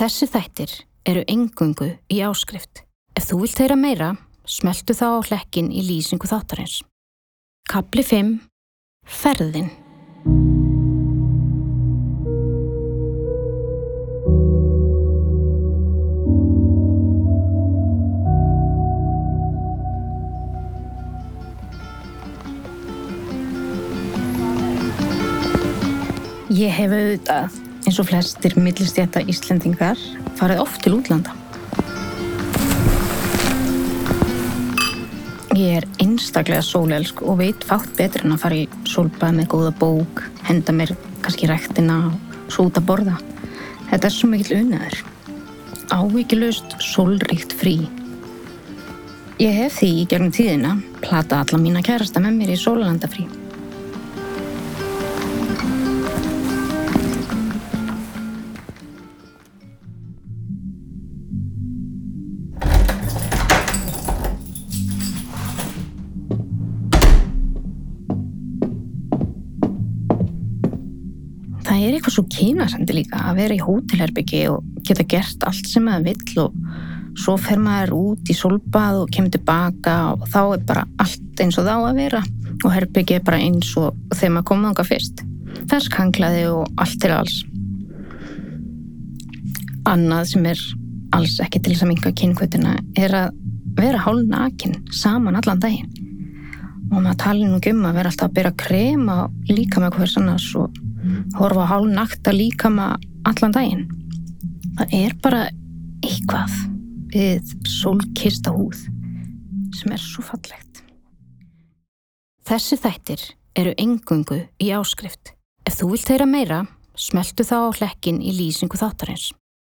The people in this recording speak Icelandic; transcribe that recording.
Þessi þættir eru engungu í áskrift. Ef þú vilt heyra meira, smeltu þá á hlekkin í lýsingu þáttarins. Kapli 5. Ferðin. Ég hef auðvitað, eins og flestir millistjæta Íslendingar, farið oft til útlanda. Ég er einstaklega sólelsk og veit fátt betur en að fara í sólbað með góða bók, henda mér kannski rektina og svo út að borða. Þetta er svo mikill unnaður. Ávíkilust sólríkt frí. Ég hef því í gegnum tíðina plata alla mína kærasta með mér í sólalandafrí. Það er eitthvað svo kynasandi líka að vera í hótelherbyggi og geta gert allt sem maður vill og svo fer maður út í solbað og kemur tilbaka og þá er bara allt eins og þá að vera og herbyggi er bara eins og þegar maður komið ánga fyrst. Fersk hanglaði og allt til alls. Annað sem er alls ekki til þess að minga kynkvötina er að vera hálf nakin saman allan daginn og maður tali nú um að vera alltaf að byrja krema líka með hvers annars og horfa hálf nakta líka með allan daginn. Það er bara eitthvað við sólkista húð sem er svo fallegt. Þessi þættir eru engungu í áskrift. Ef þú vilt heyra meira, smeltu þá á hlekkin í lýsingu þáttarins.